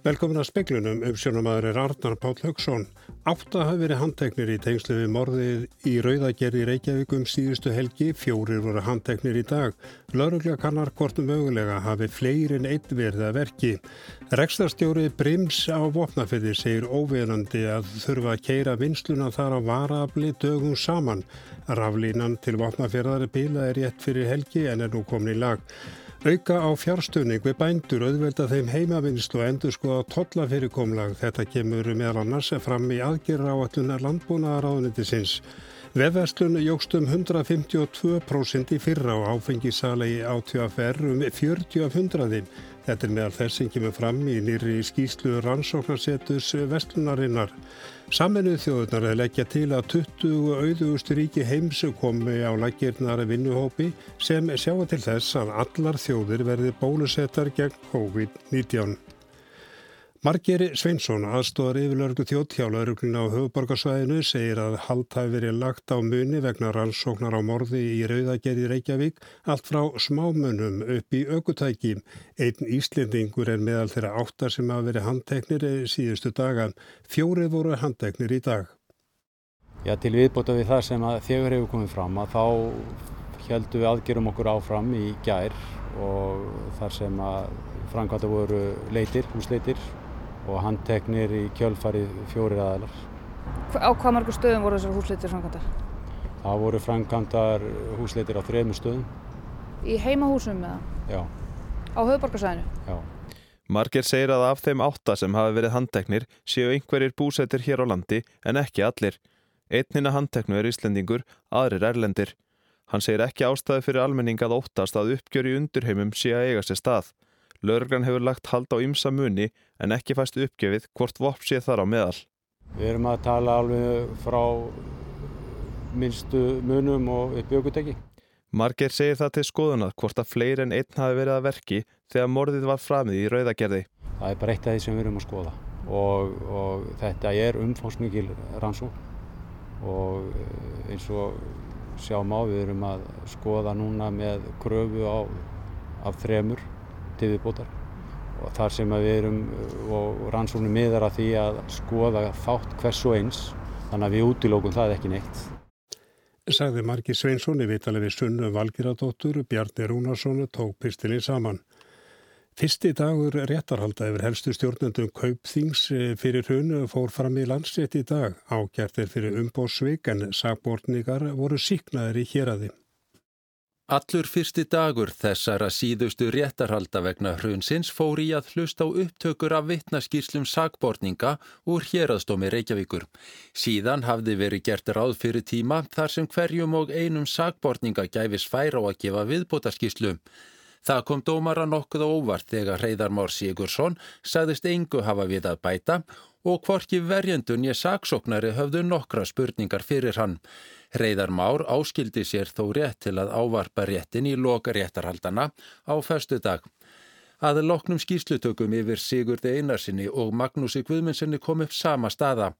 Velkomin að speklunum umsjónamaður er Arnar Páll Högson. Átta hafi verið handteknir í tengslu við morðið í Rauðagerði Reykjavík um síðustu helgi, fjórir voru handteknir í dag. Laurugla kannar hvort mögulega hafi fleirin einn verið að verki. Rekstarstjórið Brims á Vopnafjörði segir óverandi að þurfa að keira vinsluna þar á varafli dögum saman. Raflínan til Vopnafjörðari bíla er rétt fyrir helgi en er nú komin í lag. Auka á fjárstöðning við bændur auðvelda þeim heimavinnslu og endur skoða tollafyrirkomlag. Þetta kemur meðal annars fram í aðgerra áallunar landbúnaðaráðunitisins. Vefverslun jógst um 152% í fyrra á áfengisala í átjóafær um 40 af hundraðinn. Þetta er meðal þess sem kemur fram í nýri skýslu rannsóknarsetus vestlunarinnar. Saminuð þjóðunar er leggja til að 20 auðugustu ríki heims komi á laggirnara vinnuhópi sem sjáu til þess að allar þjóðir verði bólusettar gegn COVID-19. Margeri Sveinsson, aðstóðar yfirlörgu þjóttjálauruglina á höfuborgarsvæðinu, segir að hald hafi verið lagt á muni vegna rannsóknar á morði í Rauðagerði Reykjavík allt frá smámunum upp í aukutæki. Einn Íslendingur er meðal þeirra áttar sem hafa verið handteknir síðustu dagan. Fjórið voru handteknir í dag. Já, til viðbóta við það sem þegar hefur komið fram að þá heldum við aðgerum okkur áfram í gær og þar sem að framkvæmda voru leitir, húsleitir og handteknir í kjölfari fjórir aðalar. Á hvað margur stöðum voru þessar húsleitir framkvæmdar? Það voru framkvæmdar húsleitir á þrejum stöðum. Í heimahúsum eða? Já. Á höfuborgarsæðinu? Já. Marger segir að af þeim átta sem hafi verið handteknir séu einhverjir búsettir hér á landi en ekki allir. Einnina handteknu er Íslendingur, aðrir erlendir. Hann segir ekki ástæði fyrir almenning að óttast að uppgjör í undurheimum sé að eiga sér stað. Lörgrann hefur lagt hald á ymsa muni en ekki fæst uppgefið hvort vopp sé þar á meðal. Við erum að tala alveg frá minnstu munum og upp bjöguteki. Marger segir það til skoðunað hvort að fleiri en einn hafi verið að verki þegar morðið var framið í rauðagerði. Það er bara eitt af því sem við erum að skoða og, og þetta er umfómsmikil rannsók og eh, eins og sjáum á við erum að skoða núna með kröfu á, af þremur til viðbútar og þar sem við erum og rannsóknum miðar að því að skoða þátt hvers og eins þannig að við útilókum það ekki neitt. Sagði Marki Sveinsson í vitalegi Sunnu Valgiradóttur, Bjarni Rúnarsson tók pistilinn saman. Fyrsti dagur réttarhalda yfir helstu stjórnendum Kaupþings fyrir hrunu fór fram í landsrétt í dag. Ágært er fyrir umbósvik en sagbortningar voru síknaðir í héræði. Allur fyrsti dagur þessara síðustu réttarhalda vegna hrunsins fór í að hlusta á upptökur af vittnaskýrslum sagbortninga úr hérastómi Reykjavíkur. Síðan hafði verið gert ráð fyrir tíma þar sem hverjum og einum sagbortninga gæfis fær á að gefa viðbótarskýrslu. Það kom dómara nokkuð óvart þegar Reyðarmár Sigursson sagðist engu hafa við að bæta og hvorki verjendun ég saksóknari höfðu nokkra spurningar fyrir hann. Hreiðar Már áskildi sér þó rétt til að ávarpa réttin í loka réttarhaldana á festu dag. Að loknum skýrslutökum yfir Sigurd Einarsinni og Magnúsi Guðmundssoni kom upp sama staða.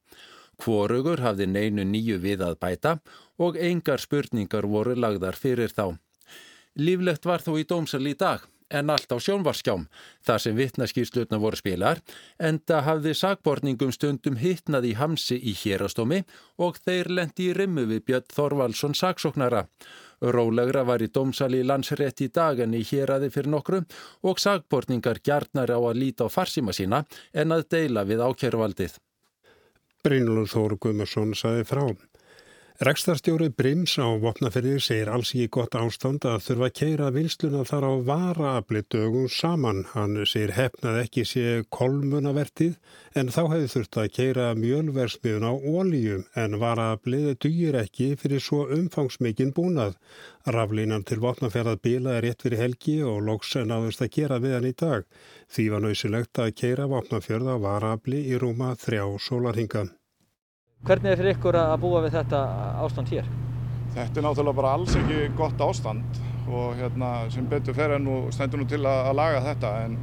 Hvorugur hafði neinu nýju við að bæta og engar spurningar voru lagðar fyrir þá. Líflegt var þó í dómsal í dag en allt á sjónvarskjám þar sem vittnaskýrslutna voru spilar en það hafði sagborningum stundum hittnað í hamsi í hérastómi og þeir lendi í rimmu við Björn Þorvaldsson sagsóknara. Rólegra var í dómsali landsrétt í dag en í héraði fyrir nokkru og sagborningar gjarnar á að líta á farsíma sína en að deila við ákjöruvaldið. Brynlur Þóru Guðmarsson saði frá. Rekstarstjóri Brims á Vopnaferði segir alls ekki gott ástand að þurfa að keira vinsluna þar á varaafli dögum saman. Hann segir hefnað ekki sé kolmunavertið en þá hefði þurft að keira mjölversmiðun á ólíum en varaaflið dugir ekki fyrir svo umfangsmikinn búnað. Raflínan til Vopnaferðað bila er rétt fyrir helgi og loks náðust að gera við hann í dag. Því var nöysilegt að keira Vopnaferða á varaafli í rúma þrjá sólarhinga. Hvernig er fyrir ykkur að búa við þetta ástand hér? Þetta er náttúrulega bara alls ekki gott ástand og hérna, sem betur fer enn og stendur nú til að, að laga þetta en,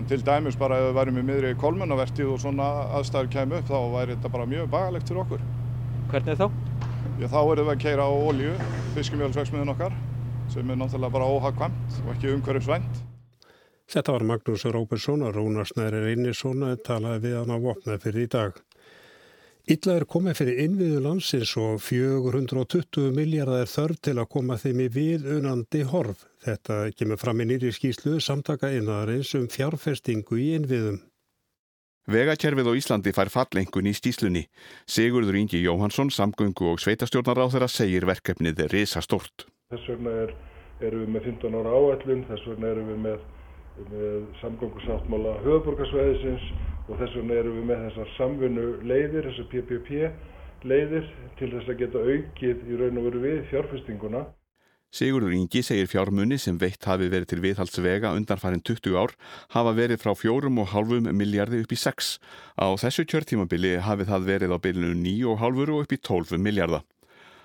en til dæmis bara ef við værum í miðri kolmunavertið og svona aðstæður kemur upp þá væri þetta bara mjög bagalegt fyrir okkur. Hvernig þá? Já þá erum við að keira á ólju, fiskimjölsvegsmiðun okkar sem er náttúrulega bara óhagkvæmt og ekki umhverfisvænt. Þetta var Magnús Róbersson og Rónarsnæri Reynisson talaði við hann á vopnað fyrir í dag. Illa er komið fyrir innviðu landsins og 420 miljardar er þörf til að koma þeim í viðunandi horf. Þetta kemur fram í nýri skýslu samtaka innarins um fjárfestingu í innviðum. Vegakerfið á Íslandi fær fallengun í stíslunni. Sigurður Ingi Jóhansson, samgöngu og sveitastjórnar á þeirra segir verkefnið er risa stort. Þess vegna er, erum við með 15 ára áætlun, þess vegna erum við með, með samgöngu sáttmála höfuborgarsvæðisins og þess vegna erum við með þessar samfunnu leiðir, þessar PPP leiðir til þess að geta aukið í raun og veru við fjárfestinguna. Sigurður Ingi segir fjármunni sem veitt hafi verið til viðhaldsvega undanfærin 20 ár hafa verið frá fjórum og hálfum miljardi upp í 6. Á þessu kjörtímabili hafi það verið á bylunu 9 og hálfur og upp í 12 miljarda.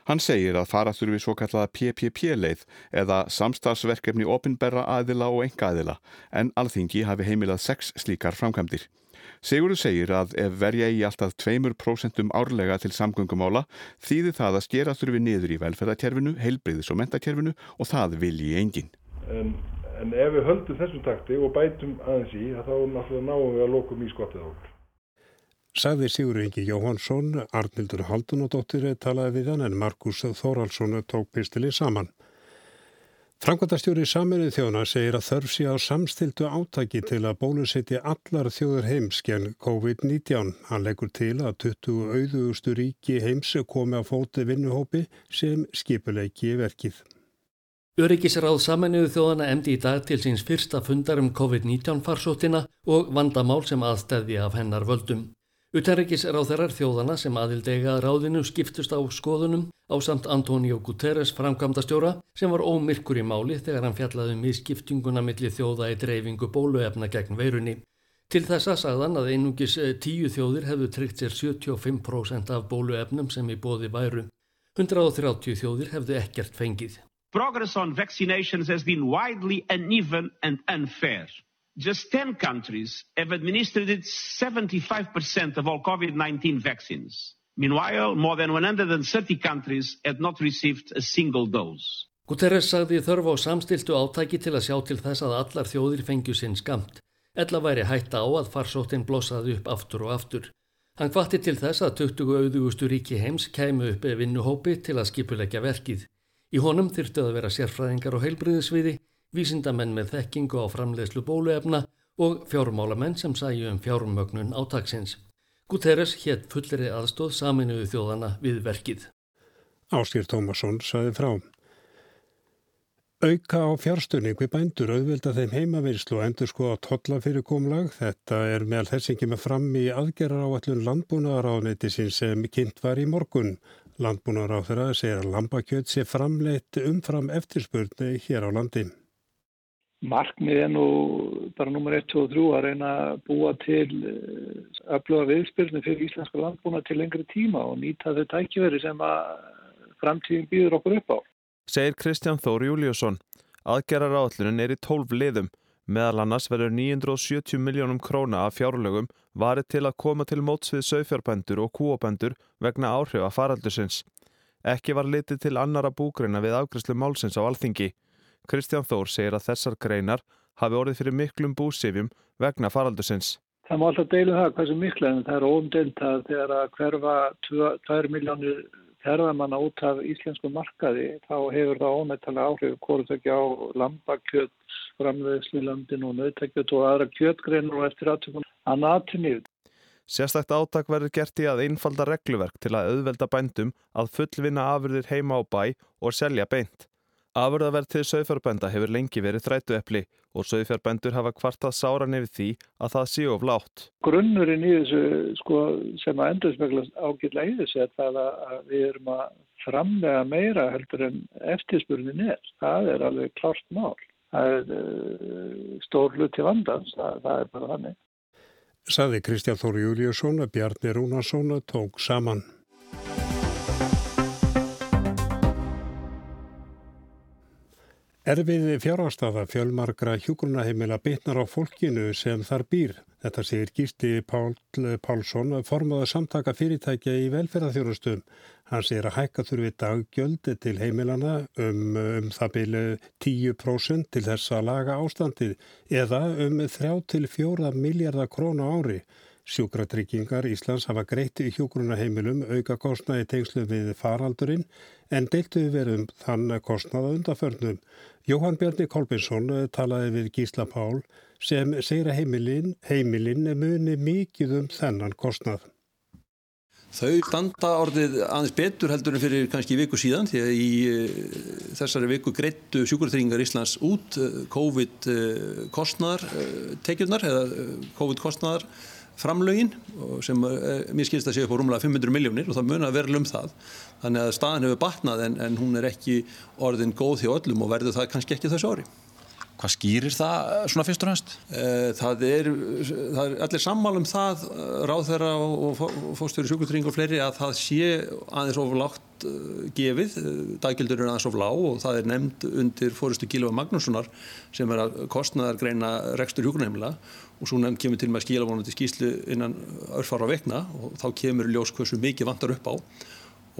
Hann segir að fara þurfi svo kallaða PPP-leið eða samstagsverkefni opinberra aðila og enga aðila en alþingi hafi heimilað 6 slíkar framkvæmdir. Sigurður segir að ef verja í alltaf 2% árlega til samgöngumála þýðir það að skera þurfi niður í velferðarkerfinu, heilbreyðis og mentakerfinu og það vilji engin. En, en ef við höldum þessum takti og bætum aðeins í þá náttúrulega náum við að lokum í skottið okkur. Sagði Sigurður Ingi Jóhansson, Arnildur Haldunadóttir talaði við hann en Markus Þóraldsson tók pistilið saman. Frankværtastjóri Saminuð þjóna segir að þörf sé á samstiltu átaki til að bólusetja allar þjóður heims genn COVID-19. Hann leggur til að 20 auðugustu ríki heims komi á fóti vinnuhópi sem skipuleiki verkið. Öryggisráð Saminuðu þjóðana emdi í dag til síns fyrsta fundar um COVID-19 farsóttina og vandamál sem aðstæði af hennar völdum. Utenrikis ráþerar þjóðana sem aðildega ráðinu skiptust á skoðunum á samt Antonio Guterres framkvæmdastjóra sem var ómyrkur í máli þegar hann fjallaði um ískiptinguna millir þjóða í dreifingu bóluefna gegn veirunni. Til þessa sagðan að einungis eh, tíu þjóðir hefðu tryggt sér 75% af bóluefnum sem í bóði væru. 130 þjóðir hefðu ekkert fengið. Progress on vaccinations has been widely uneven and unfair. Just 10 countries have administered 75% of all COVID-19 vaccines. Meanwhile, more than 130 countries had not received a single dose. Guterres sagði þörf á samstiltu átæki til að sjá til þess að allar þjóðir fengju sinn skamt. Ella væri hætta á að farsóttin blossaði upp aftur og aftur. Hann hvatti til þess að 20 auðugustu ríki heims kæmu upp vinnuhópi til að skipulegja verkið. Í honum þyrftu að vera sérfræðingar og heilbriðisviði vísindamenn með þekkingu á framleiðslu bóluefna og fjármálamenn sem sæju um fjármögnun átaksins. Guterres hétt fullri aðstóð saminuðu þjóðana við verkið. Áskýr Tómasson saði frá. Auka á fjárstunning við bændur auðvelda þeim heimavirslu og endur sko á tollafyrirkomlag. Þetta er meðal þess ekki með fram í aðgerra áallun landbúnaðaráðniti sem kynnt var í morgun. Landbúnaðaráð þeirra segir að lambakjöld sé framleitt umfram eftirspurni hér á landi. Markmið er nú bara nummer 1, 2 og 3 að reyna að búa til öfluga eh, viðspilni fyrir íslenska landbúna til lengri tíma og nýta þau tækjveri sem að framtíðin býður okkur upp á. Segir Kristján Þóri Júliusson. Aðgerrar áallunin er í 12 liðum. Meðal annars verður 970 miljónum króna af fjárlögum varið til að koma til móts við sögfjárbændur og kúabændur vegna áhrif að faraldusins. Ekki var litið til annara búgreina við afgriðslu málsins á alþingi. Kristján Þór segir að þessar greinar hafi orðið fyrir miklum búsifjum vegna faraldusins. Það má alltaf deila um það hversu miklu en það er óumdelt að þegar að hverfa 2 miljónir ferðamanna út af íslensku markaði þá hefur það ónættalega áhrif hvort ekki á lambakjöt, framveðslilandin og nautakjöt og aðra kjötgreinur og eftir aðtökun að natinni. Sérstakt áttak verður gert í að einfalda regluverk til að auðvelda bændum að fullvinna afurðir heima á bæ og selja beint. Afurðaverð til sögfjárbænda hefur lengi verið þrætu eppli og sögfjárbændur hafa kvartað sáran yfir því að það sé of látt. Grunnurinn í þessu sko, sem að endur smeglast ágitlega í þessu er það að við erum að framlega meira heldur en eftirspurnin er. Það er alveg klart mál. Það er uh, stór hluti vandans, það, það er bara þannig. Saði Kristján Þóri Júliusson að Bjarni Rúnarsson tók saman. Erfið fjárhastaða fjölmargra hjúgrunaheimila bitnar á fólkinu sem þar býr. Þetta segir Gísti Pál Pálsson, formaða samtaka fyrirtækja í velferðarþjónustum. Hann segir að hækka þurfi daggjöld til heimilana um, um það byrju 10% til þess að laga ástandið eða um 3-4 miljardar krónu ári. Sjúkratryggingar Íslands hafa greitt í hjúgrunaheimilum auka kostnaði tengslu við faraldurinn en deiltu verðum þann kostnaða undaförnum. Jóhann Bjarni Kolbinsson talaði við Gísla Pál sem segir að heimilin, heimilin muni mikið um þennan kostnað. Þau standa orðið aðeins betur heldur en fyrir kannski viku síðan því að í þessari viku greittu sjúkurtryggingar Íslands út COVID-kostnaðar tekjurnar eða COVID-kostnaðar framlögin sem mér skilst að séu upp á rúmlega 500 miljónir og það mun að vera um það. Þannig að staðan hefur batnað en, en hún er ekki orðin góð hjá öllum og verður það kannski ekki þessu ári. Hvað skýrir það svona fyrst og næst? Það er, það er allir sammál um það ráð þeirra og fóstjóri sjúkultring og fleiri að það sé aðeins oflátt gefið, daggildur er aðeins oflá og það er nefnd undir fórustu Gílofa Magnússonar sem er að kostnaðar greina rekstur hjúkunarheimila og svo nefnd kemur til með að skila vonandi skýslu innan örfara vekna og þá kemur ljós hversu mikið vantar upp á.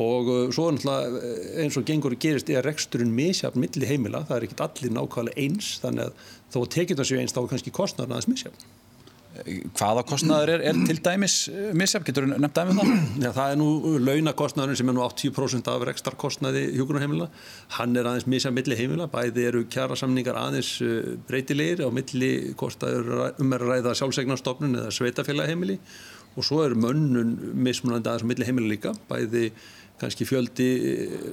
Og svo er náttúrulega eins og gengur gerist er reksturinn misjafn milli heimila, það er ekkit allir nákvæmlega eins þannig að þó tekið það séu eins þá er kannski kostnæðan aðeins misjafn Hvaða kostnæður er, er til dæmis misjafn, getur þú nefnt dæmið um það? Já, það er nú launakostnæðurinn sem er nú 80% af rekstarkostnæði hjúgrunarheimila hann er aðeins misjafn milli heimila bæði eru kjara samningar aðeins breytilegir á milli eru um að ræða sjálfsegnarstofnun eða sveitafélagheimili og svo er mönnun mismunandi aðeins milli heimila líka bæði kannski fjöldi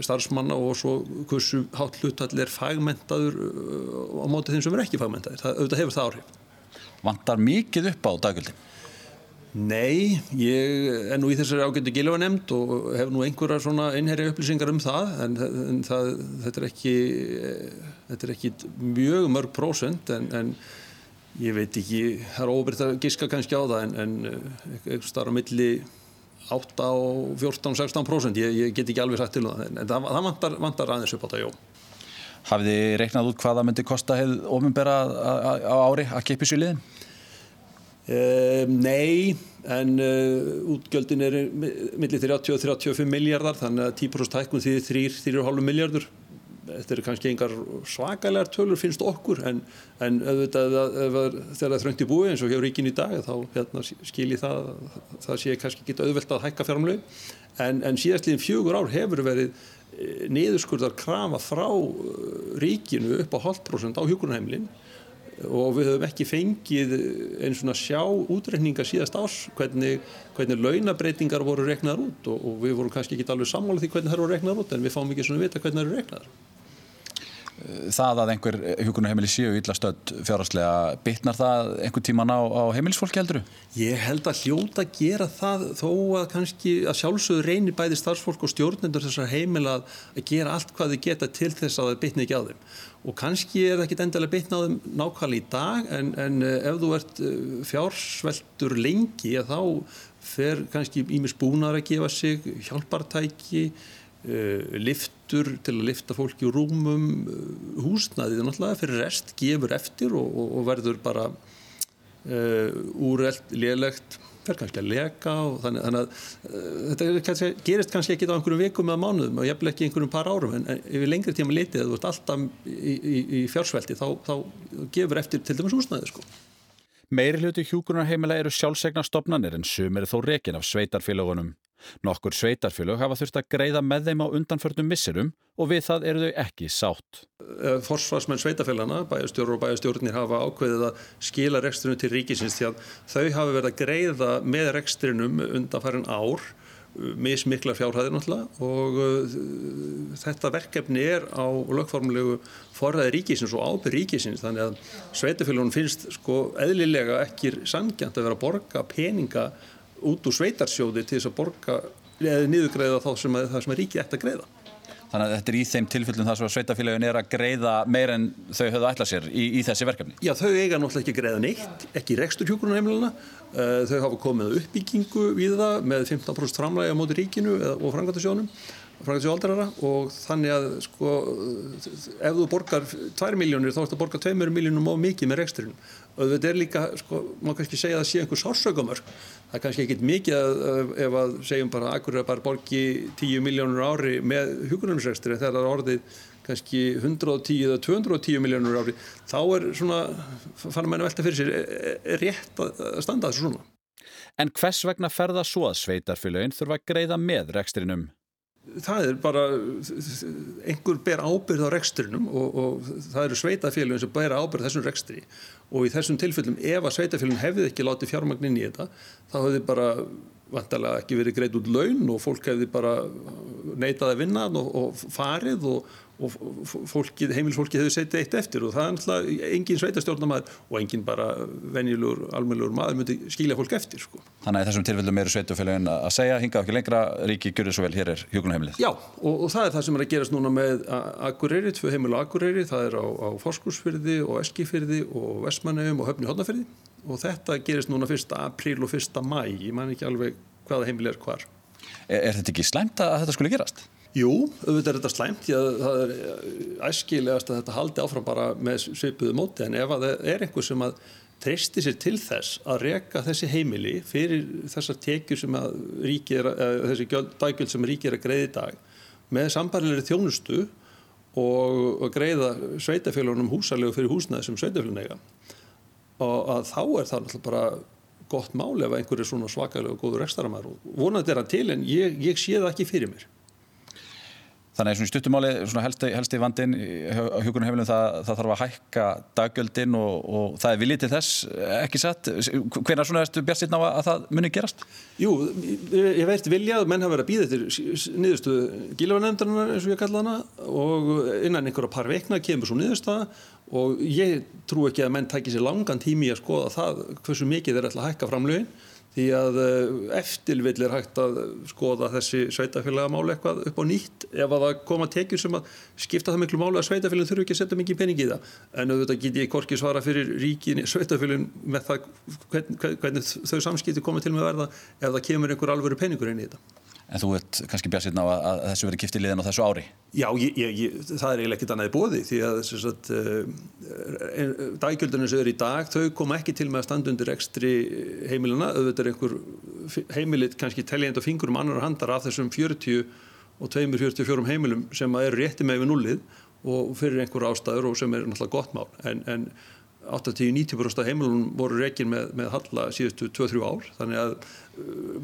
starfsmanna og svo hversu hátt hlutall er fagmentaður á móti þeim sem er ekki fagmentaður. Það auðvitað hefur það áhrif. Vantar mikið upp á daggjöldin? Nei, ég er nú í þessari ágættu gilfa nefnd og hef nú einhverjar svona einherja upplýsingar um það en, en það, þetta, er ekki, þetta er ekki mjög mörg prósent en, en ég veit ekki, það er óbyrgt að giska kannski á það en, en eitthvað starf á milli 8 og 14-16% ég, ég get ekki alveg sagt til það en það, það vantar, vantar aðeins upp á það, já Hafið þið reiknað út hvað það myndi kosta hefð ofinbera á ári að kipja sér liðin? Uh, nei, en uh, útgjöldin er millir 30 og 35 miljardar þannig að 10% hækkun því 3-3,5 miljardur þetta eru kannski engar svakalegar tölur finnst okkur en, en auðvitað þegar það er þröngt í búi eins og hjá ríkin í dag þá hérna, skil ég það það sé kannski ekki auðvelt að hækka fjármlegu en, en síðastliðin fjögur ár hefur verið niðurskurðar krafa frá ríkinu upp á hálfprósent á hjókunarheimlinn og við höfum ekki fengið eins og sjá útreikninga síðast ás hvernig, hvernig launabreitingar voru reknaðar út og, og við vorum kannski ekki alveg sammála því hvernig það voru reknaðar út en við fáum ekki svona vita hvernig það eru reknaðar Það að einhver hjúkunarheimili séu illa stödd fjárhagslega bitnar það einhver tíman á, á heimilisfólki heldur? Ég held að hljóta að gera það þó að kannski að sjálfsögur reynir bæði starfsfólk og stjórnendur þessar heimila að gera allt hvað þau geta til þess að það bitni ekki á þeim og kannski er það ekki endilega bitna á þeim nákvæmlega í dag en, en ef þú ert fjársveltur lengi þá fer kannski ímis búnar að gefa sig hjálpartæki Uh, liftur til að lifta fólki úr rúmum uh, húsnaðið náttúrulega fyrir rest gefur eftir og, og, og verður bara uh, úrelt, lélegt fer kannski að leka og þannig, þannig að þetta kannski, gerist kannski ekki á einhverjum vikum eða mánuðum og jafnvel ekki einhverjum par árum en yfir lengri tíma litið að þú ert alltaf í, í, í fjársvelti þá, þá gefur eftir til dæmis húsnaðið sko Meiri hluti hjúgrunarheimila eru sjálfsegna stopnanir en sum eru þó rekin af sveitarfélagunum. Nokkur sveitarfélög hafa þurft að greiða með þeim á undanförnum misserum og við það eru þau ekki sátt. Forsvarsmenn sveitarfélagana, bæjastjórur og bæjastjórnir hafa ákveðið að skila rekstrinu til ríkisins því að þau hafa verið að greiða með rekstrinum undanfærin ár mismikla fjárhæðir náttúrulega og uh, þetta verkefni er á lögformlegu forræði ríkisins og ábyrð ríkisins þannig að sveitafélagunum finnst sko eðlilega ekki sangjant að vera að borga peninga út úr sveitarsjóði til þess að borga eða niðurgreiða þá sem að, það sem að ríki ætti að greiða. Þannig að þetta er í þeim tilfellum þar sem sveitafélagin er að greiða meir en þau höfðu ætlað sér í, í þessi verkefni? Já, þau eiga náttúrulega ekki að greiða neitt, ekki rekstur hjúgrunarheimiluna. Uh, þau hafa komið uppbyggingu við það með 15% framlægi á móti ríkinu og frangatasjónum, frangatasjóaldrara og þannig að sko, ef þú borgar 2 miljónir þá ert að borga 2 miljónum of mikið með reksturinn. Og þetta er líka, sko, má kannski segja að það sé einhver sársökumörk það er kannski ekkit mikið að, ef að segjum bara að Akureyra bara borgi 10 miljónur ári með hugunarsrekstri þegar það er orðið kannski 110 eða 210 miljónur ári þá er svona, fannar að velta fyrir sér er rétt að standa þessu svona. En hvers vegna ferða svo að sveitarfélagin þurfa að greiða með rekstrinum? Það er bara einhver ber ábyrð á rekstrinum og, og það eru sveitafélagin sem ber ábyrð þessum rekstri. Og í þessum tilfellum ef að sveitafélagin hefði ekki látið fjármagnin í þetta þá hefði bara vantarlega ekki verið greit út laun og fólk hefði bara neitað að vinna og, og farið og, og fólkið, heimilsfólkið hefur setið eitt eftir og það er náttúrulega engin sveitastjórnamaður og engin bara venjulegur, almennlegur maður myndi skilja fólk eftir sko. Þannig að þessum tilfellum eru sveitufélagin að segja hingað ekki lengra, ríki gjur þessu vel, hér er hjókunarheimilið. Já og, og það er það sem er að gerast núna með Akureyri, tvö heimil á Akureyri, það er á, á Forskursfyrði og Eskifyrði og Vestmannegum og Höfni Hodnafyrði og þetta gerist núna 1. apríl og 1. mæ, ég man ekki alveg hvaða heimil er hvar. Er, er þetta ekki slæmt að þetta skulle gerast? Jú, auðvitað er þetta slæmt að það er æskilegast að þetta haldi áfram bara með svipuðu móti en ef að það er einhver sem að treysti sér til þess að reka þessi heimili fyrir þessar tekjur sem að ríki er, þessi daggjöld sem ríki er að greiða í dag með sambarilegri þjónustu og, og greiða sveitafélagunum húsalegu fyrir húsnaði sem sveitafélagin eiga og að þá er það náttúrulega bara gott máli ef einhver er svona svakalega og góður ekstaramæður og vonandi er hann til en ég, ég sé það ekki fyrir mér. Þannig að svona stuttumáli, svona helsti, helsti vandin á hjókunarheimilum það, það þarf að hækka daggjöldin og, og það er viljið til þess, ekki sett. Hvernig svona erstu bjart að það muni gerast? Jú, ég veit viljað, menn hafa verið að býða eftir niðurstuðu gílavarnefndarinnar eins og ég kalla hana og innan einhverja par veikna kemur svo niðurstaða og ég trú ekki að menn tækir sér langan tími að skoða það hversu mikið þeir ætla að hækka framlögin því að eh, eftirvill er hægt að skoða þessi sveitafélagamáli eitthvað upp á nýtt ef að það koma tekjur sem að skipta það miklu máli að sveitafélagin þurfu ekki að setja mikið pening í það en auðvitað get ég korki svara fyrir ríkin sveitafélagin með það hvernig, hvernig þau samskipti koma til með verða ef það kemur einhver alvöru peningur inn í þetta. En þú ert kannski bjart sérna á að, að þessu verið kiftið liðan á þessu ári? Já, ég, ég, það er eiginlega ekkit annað í bóði því að uh, eh, daggjöldunum sem eru í dag, þau koma ekki til með að standa undir ekstri heimilina, auðvitað er einhver heimilit kannski teljend og fingur um annar handar af þessum 40 og 244 heimilum sem eru rétti með við nullið og fyrir einhver ástæður og sem er náttúrulega gott mál. En, en 80-90% heimilunum voru reygin með, með halla síðustu 2-3 ár. Þannig að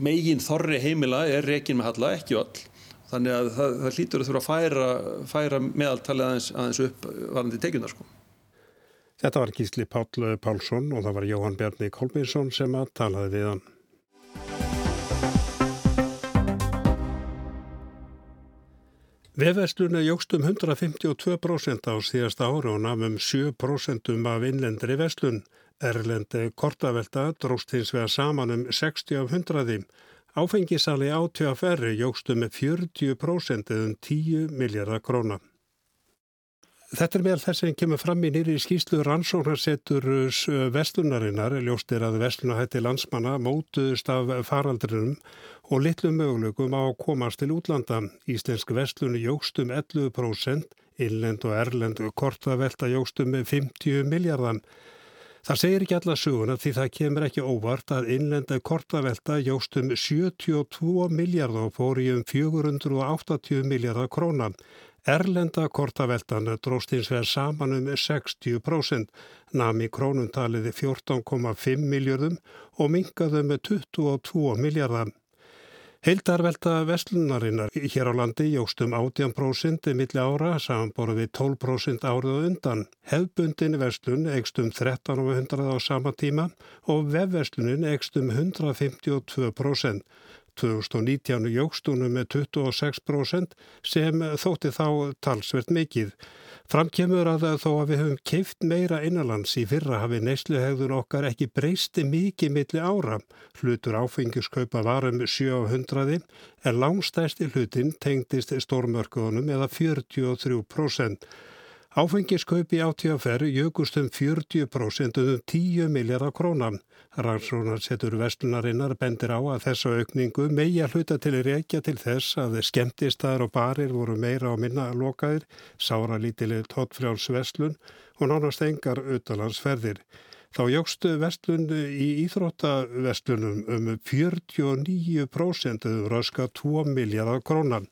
megin þorri heimila er reygin með halla, ekki öll þannig að það, það hlýtur að þurfa að færa, færa meðaltalið aðeins, aðeins upp varandi tekjundar sko. Þetta var Gísli Páll Pálsson og það var Jóhann Bjarni Kolbínsson sem að talaði við hann. Vefverslunni jógst um 152% á síðasta ára og nafnum 7% af innlendri verslun. Erlendi kortavelta dróst hins vega saman um 60 af 100. Áfengisali átjöfr jógst um 40% eða um 10 miljardar króna. Þetta er meðal þess að kemur fram í nýri skýslu rannsóknarsettur vestlunarinnar, ljóstir að vestlunahætti landsmanna mótuðust af faraldrinum og litlu möguleikum á að komast til útlanda. Íslensk vestlunu jógstum 11%, innlend og erlend kortavelta jógstum 50 miljardan. Það segir ekki alla söguna því það kemur ekki óvart að innlenda kortavelta jógstum 72 miljard og fór í um 480 miljardar krónan. Erlenda kortaveltan dróst hins vegar saman um 60%, nami krónuntaliði 14,5 miljardum og mingaðu með 22 miljardar. Heildarvelta vestlunarinnar hér á landi jógst um 18% milli ára samanborið við 12% árið og undan. Hefbundin vestlun eigst um 1300 á sama tíma og vefvestlunin eigst um 152%. 2019 jógstunum með 26% sem þótti þá talsvert mikið. Framkemur að þó að við höfum keift meira innanlands í fyrra hafi neysluhegðun okkar ekki breysti mikið milli ára. Hlutur áfengiskaupa varum 700 en langstæsti hlutin tengdist stórmörkuðunum eða 43%. Áfengiskaupi á TFR jökust um 40% um 10 miljardar krónan. Rannsónar setur vestlunarinnar bendir á að þessu aukningu megi að hluta til reykja til þess að skemmtistaðar og barir voru meira á minna lokaðir, sára lítileg tóttfrjáls vestlun og nánast engar auðalansferðir. Þá jógstu vestlun í Íþróttavestlunum um 49% um röska 2 miljardar krónan.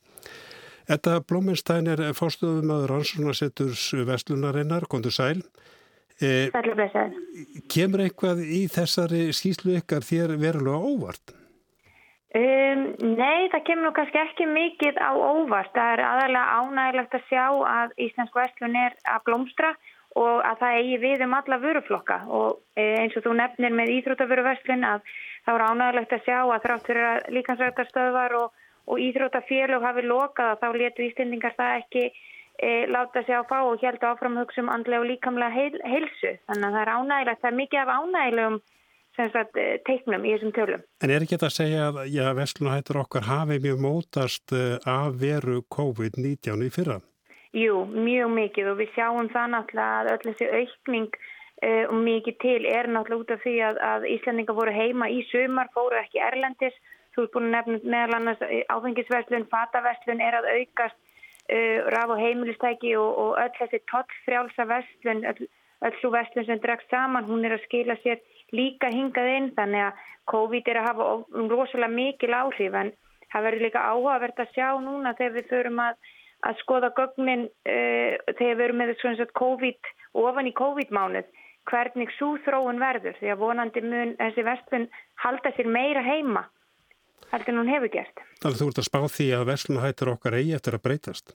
Þetta Blóminstein er fórstofum að rannsónasetturs vestlunarinnar, kontur sæl. E, kemur eitthvað í þessari skýslu ykkar þér verulega óvart? Um, nei, það kemur nú kannski ekki mikið á óvart. Það er aðalega ánægilegt að sjá að Íslensk vestlun er að blómstra og að það eigi við um alla vöruflokka og e, eins og þú nefnir með Íþrótavöruverslun að það er ánægilegt að sjá að þrátt fyrir að líkansrættastöðvar og og Íþrótafélög hafi lokað að þá letu Íslendingar það ekki e, láta sig á fá og held áfram hugsa um andlega og líkamlega heil, heilsu. Þannig að það er ánægilegt, það er mikið af ánægilegum sagt, e, teiknum í þessum tölum. En er ekki þetta að segja að já, Vestlunahættur okkar hafi mjög mótast e, af veru COVID-19 í fyrra? Jú, mjög mikið og við sjáum það náttúrulega að öll þessi aukning uh, og mikið til er náttúrulega út af því að, að Íslandingar voru heima í sumar, fóru ekki erlendis Þú ert búin að nefna meðal annars eh, áfengisverslun, fataverslun er að aukast, uh, raf- og heimilistæki og, og öll þessi tollfrjálsa verslun, öll, öll svo verslun sem dregst saman, hún er að skila sér líka hingað inn þannig að COVID er að hafa rosalega mikil áhrif en það verður líka áhugavert að sjá núna þegar við förum að, að skoða gögnin uh, þegar við erum með þessu COVID ofan í COVID-mánuð hvernig svo þróun verður því að vonandi mun þessi verslun halda sér meira heima heldur en hún hefur gert. Þannig að þú ert að spá því að verslunahættur okkar eigi eftir að breytast?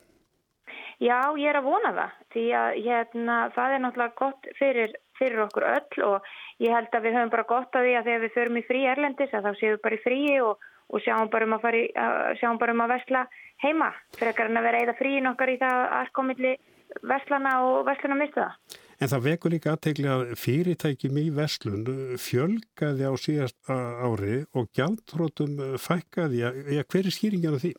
Já, ég er að vona það því að hérna, það er náttúrulega gott fyrir, fyrir okkur öll og ég held að við höfum bara gott að því að þegar við förum í frí erlendis að þá séum við bara í fríi og, og sjáum bara um að, í, sjáum bara um að versla heima frekar en að vera eða fríin okkar í það að komilli verslana og versluna mistu það. En það vekur líka aðtegli að fyrirtækjum í Vestlun fjölgaði á síðast ári og gjaldrótum fækkaði. Ja, hver er skýringin af því?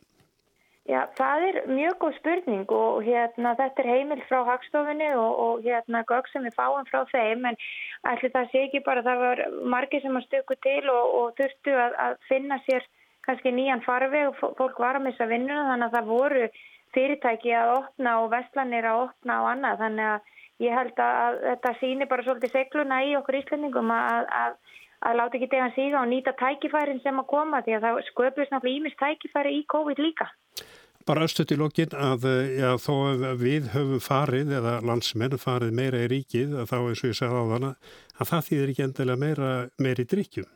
Já, það er mjög góð spurning og hérna, þetta er heimil frá hagstofinni og, og hérna gögg sem við fáum frá þeim en allir það sé ekki bara það var margir sem að stöku til og, og þurftu að, að finna sér kannski nýjan farveg og fólk var að missa vinnuna þannig að það voru fyrirtæki að opna og vestlanir að opna og annað þannig að ég held að þetta síni bara svolítið segluna í okkur íslendingum að, að, að láta ekki degan síga og nýta tækifærin sem að koma því að það sköpjast náttúrulega ímist tækifæri í COVID líka. Bara östut í lokin að já, þó við höfum farið eða landsmenn farið meira í ríkið þá eins og ég segði á þann að það þýðir ekki endilega meira, í drikkjum.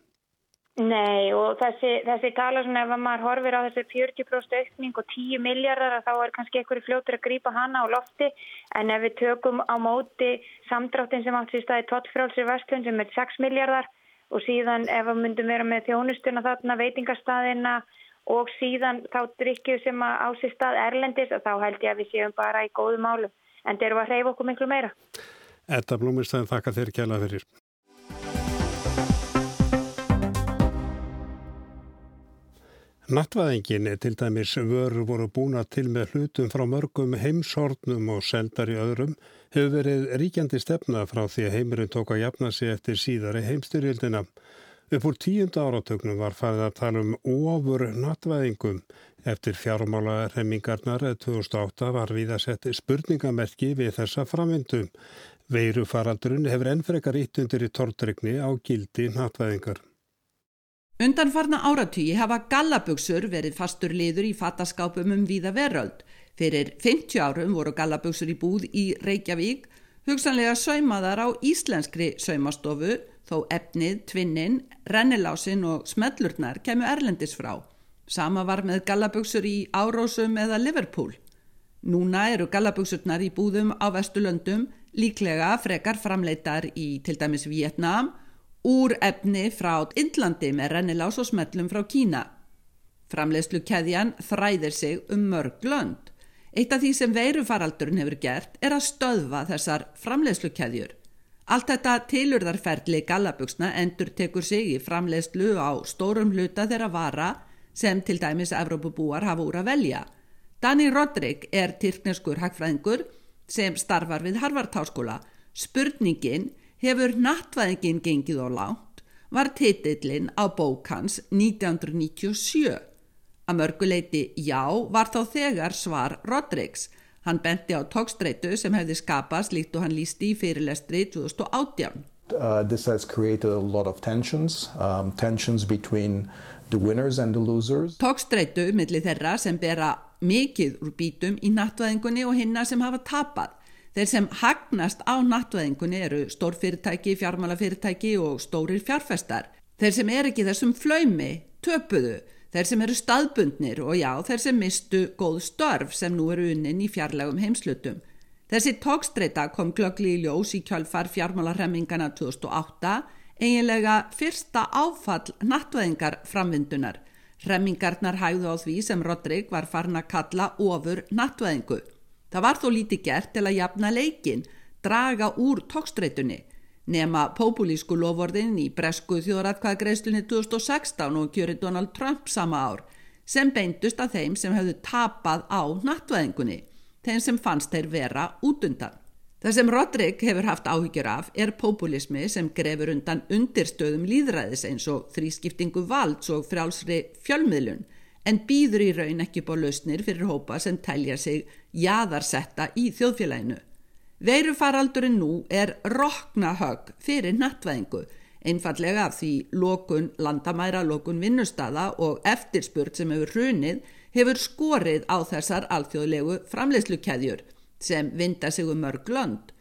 Nei og þessi, þessi tala svona ef maður horfir á þessi 40% aukning og 10 miljardar þá er kannski einhverju fljótur að grýpa hana á lofti en ef við tökum á móti samdráttin sem átt sér staði tottfrálsir vestlun sem er 6 miljardar og síðan ef við myndum vera með þjónustuna þarna veitingastadina og síðan þá drikkju sem á sér stað erlendis og þá held ég að við séum bara í góðu málu en þeir eru að hreyfa okkur miklu meira. Þetta blómistæðin þakka þér kjæla fyrir. Nattvæðingin til dæmis vörur voru búna til með hlutum frá mörgum heimshornum og seldar í öðrum hefur verið ríkjandi stefna frá því að heimurinn tók að jafna sig eftir síðari heimstyrjöldina. Upp úr tíunda áratögnum var farið að tala um ofur nattvæðingum. Eftir fjármála remmingarnar 2008 var við að setja spurningamerki við þessa framvindu. Veirufaraldurinn hefur ennfrekar ítt undir í tortrygni á gildi nattvæðingar. Undanfarna áratýji hafa gallabugsur verið fastur liður í fataskápum um víða veröld. Fyrir 50 árum voru gallabugsur í búð í Reykjavík, hugsanlega saumaðar á íslenskri saumastofu, þó efnið, tvinnin, rennilásin og smellurnar kemur erlendis frá. Sama var með gallabugsur í Árósum eða Liverpool. Núna eru gallabugsurnar í búðum á Vestulöndum líklega frekar framleitar í til dæmis Vietnám, úr efni frá Indlandi með rennilás og smellum frá Kína. Framlegslu keðjan þræðir sig um mörg lönd. Eitt af því sem veirufaraldurinn hefur gert er að stöðva þessar framlegslu keðjur. Allt þetta tilurðarferðli gallabugsna endur tekur sig í framlegslu á stórum hluta þeirra vara sem til dæmis Evrópubúar hafa úr að velja. Dani Rodrik er tyrkneskur hagfræðingur sem starfar við Harvard-háskóla. Spurningin hefur nattvæðingin gengið á lánt var titillin á bókans 1997. Að mörguleiti já var þá þegar svar Rodriks. Hann benti á tókstreitu sem hefði skapast líkt og hann lísti í fyrirlestri 2018. Uh, this has created a lot of tensions, um, tensions between the winners and the losers. Tókstreitu millir þeirra sem bera mikið úr bítum í nattvæðingunni og hinna sem hafa tapað. Þeir sem hagnast á nattvæðingunni eru stórfyrirtæki, fjármálafyrirtæki og stórir fjárfestar. Þeir sem er ekki þessum flöymi, töpuðu, þeir sem eru staðbundnir og já, þeir sem mistu góð störf sem nú eru unnin í fjarlægum heimslutum. Þessi tókstreita kom glöggli í ljós í kjálfar fjármálarhemmingana 2008, eiginlega fyrsta áfall nattvæðingar framvindunar. Remmingarnar hægðu á því sem Rodrik var farin að kalla ofur nattvæðingu. Það var þó lítið gert til að jafna leikin, draga úr tókstreitunni, nema populísku lovorðin í bresku þjóðratkvæðgreðslunni 2016 og kjöri Donald Trump sama ár, sem beindust að þeim sem hefðu tapað á nattvæðingunni, þeim sem fannst þeir vera út undan. Það sem Rodrik hefur haft áhyggjur af er populismi sem grefur undan undirstöðum líðræðis eins og þrískiptingu valds og frjálsri fjölmiðlun en býður í raun ekki bá lausnir fyrir hópa sem telja sig jaðarsetta í þjóðfélaginu. Veirufaraldurinn nú er roknahögg fyrir nattvæðingu, einfallega af því lokun landamæra, lokun vinnustada og eftirspurt sem hefur hrunið hefur skorið á þessar alþjóðlegu framleiðslukeðjur sem vinda sig um mörg lönd.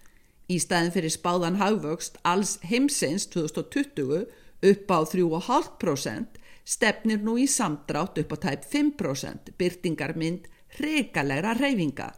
Í staðin fyrir spáðan hagvöxt alls heimsins 2020 upp á 3,5% stefnir nú í samdrátt upp á tæp 5% byrtingarmynd reykalegra reyfinga.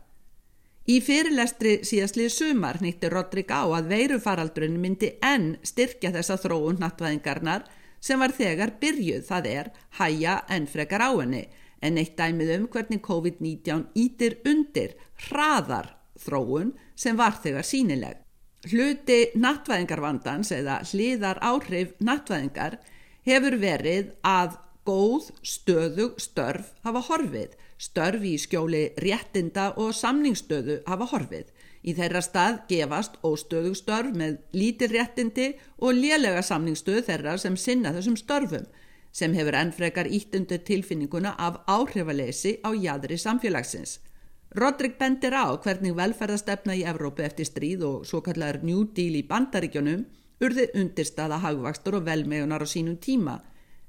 Í fyrirlestri síðastlið sumar nýtti Rodrik á að veirufaraldurinn myndi enn styrkja þessa þróun nattvæðingarnar sem var þegar byrjuð það er hæja enn frekar á henni en eitt dæmið um hvernig COVID-19 ítir undir hraðar þróun sem var þegar sínileg. Hluti nattvæðingarvandans eða hliðar áhrif nattvæðingar hefur verið að góð stöðug störf hafa horfið, störf í skjóli réttinda og samningsstöðu hafa horfið. Í þeirra stað gefast óstöðug störf með lítir réttindi og lélega samningsstöðu þeirra sem sinna þessum störfum sem hefur ennfrekar ítt undir tilfinninguna af áhrifaleysi á jæðri samfélagsins. Rodrik bendir á hvernig velferðastefna í Evrópu eftir stríð og svo kallar New Deal í bandaríkjónum urði undirstaða hagvakstur og velmegunar á sínum tíma.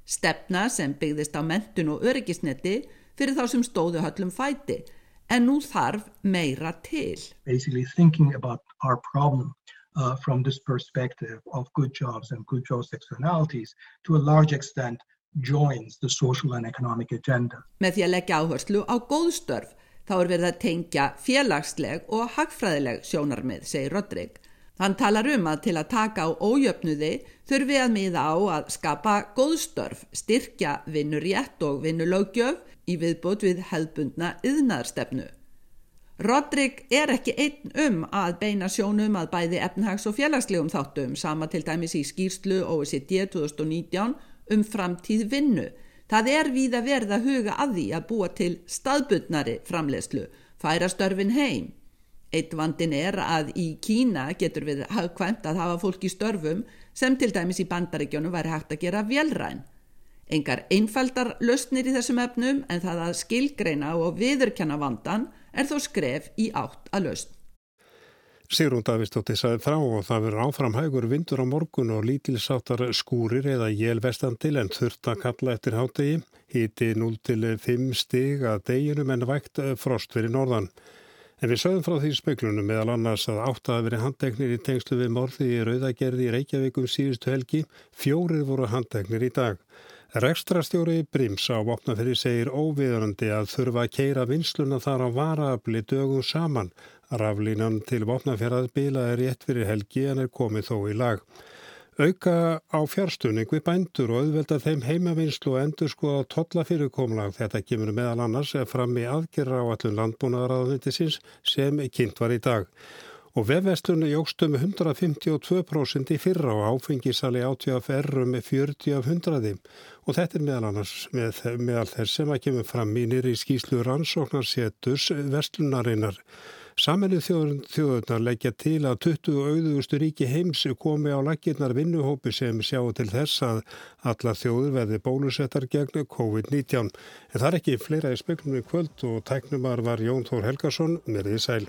Stefna sem byggðist á mentun og öryggisneti fyrir þá sem stóðu höllum fæti en nú þarf meira til. Basically thinking about our problem uh, from this perspective of good jobs and good jobs externalities to a large extent joins the social and economic agenda. Með því að leggja áherslu á góðstörf þá er verið að tengja félagsleg og hagfræðileg sjónarmið, segir Rodrik. Hann talar um að til að taka á ójöfnuði þurfi að miða á að skapa góðstörf, styrkja vinnurétt og vinnulögjöf í viðbútt við hefðbundna yðnaðarstefnu. Rodrik er ekki einn um að beina sjónum að bæði efnahags- og félagslegum þáttum sama til dæmis í skýrslu OECD 2019 um framtíð vinnu Það er verð að huga að því að búa til staðbundnari framlegslu, færa störfin heim. Eitt vandin er að í Kína getur við hafkvæmt að hafa fólk í störfum sem til dæmis í bandaríkjónu væri hægt að gera velræn. Engar einfaldar löstnir í þessum efnum en það að skilgreina og viðurkenna vandan er þó skref í átt að löst. Sigrún Davistóttir saði frá og það verður áframhægur vindur á morgun og lítilsáttar skúrir eða jélvestandil en þurft að kalla eftir hátegi. Híti 0-5 stig að deginum en vægt frost fyrir norðan. En við sögum frá því speiklunum meðal annars að átt að veri handteknir í tengslu við morði í Rauðagerði í Reykjavíkum síðustu helgi. Fjórir voru handteknir í dag. Rekstrastjóri Brims á Vopnafyrir segir óviðrandi að þurfa að keira vinsluna þar á varaafli dögum saman Raflínan til vopnafjörðað bila er rétt fyrir helgi en er komið þó í lag. Auka á fjárstunning við bændur og auðvelda þeim heimavinnslu og endur skoða tollafyrirkomlag þetta kemur meðal annars fram í aðgerra á allum landbúnaðaraðvindisins sem kynnt var í dag. Og vefvestlunni jógst um 152% í fyrra og áfengisali átvjaf um 40 af 100 og þetta er meðal annars með, meðal þess sem að kemur fram í nýri skýslu rannsóknarsétus vestlunarinnar. Samennu þjóðurnar leggja til að 20 auðugustu ríki heims komi á lakirnar vinnuhópi sem sjá til þess að alla þjóður verði bólusettar gegn COVID-19. En það er ekki fleira í speklunum í kvöld og tæknumar var Jón Þór Helgarsson með því sæl.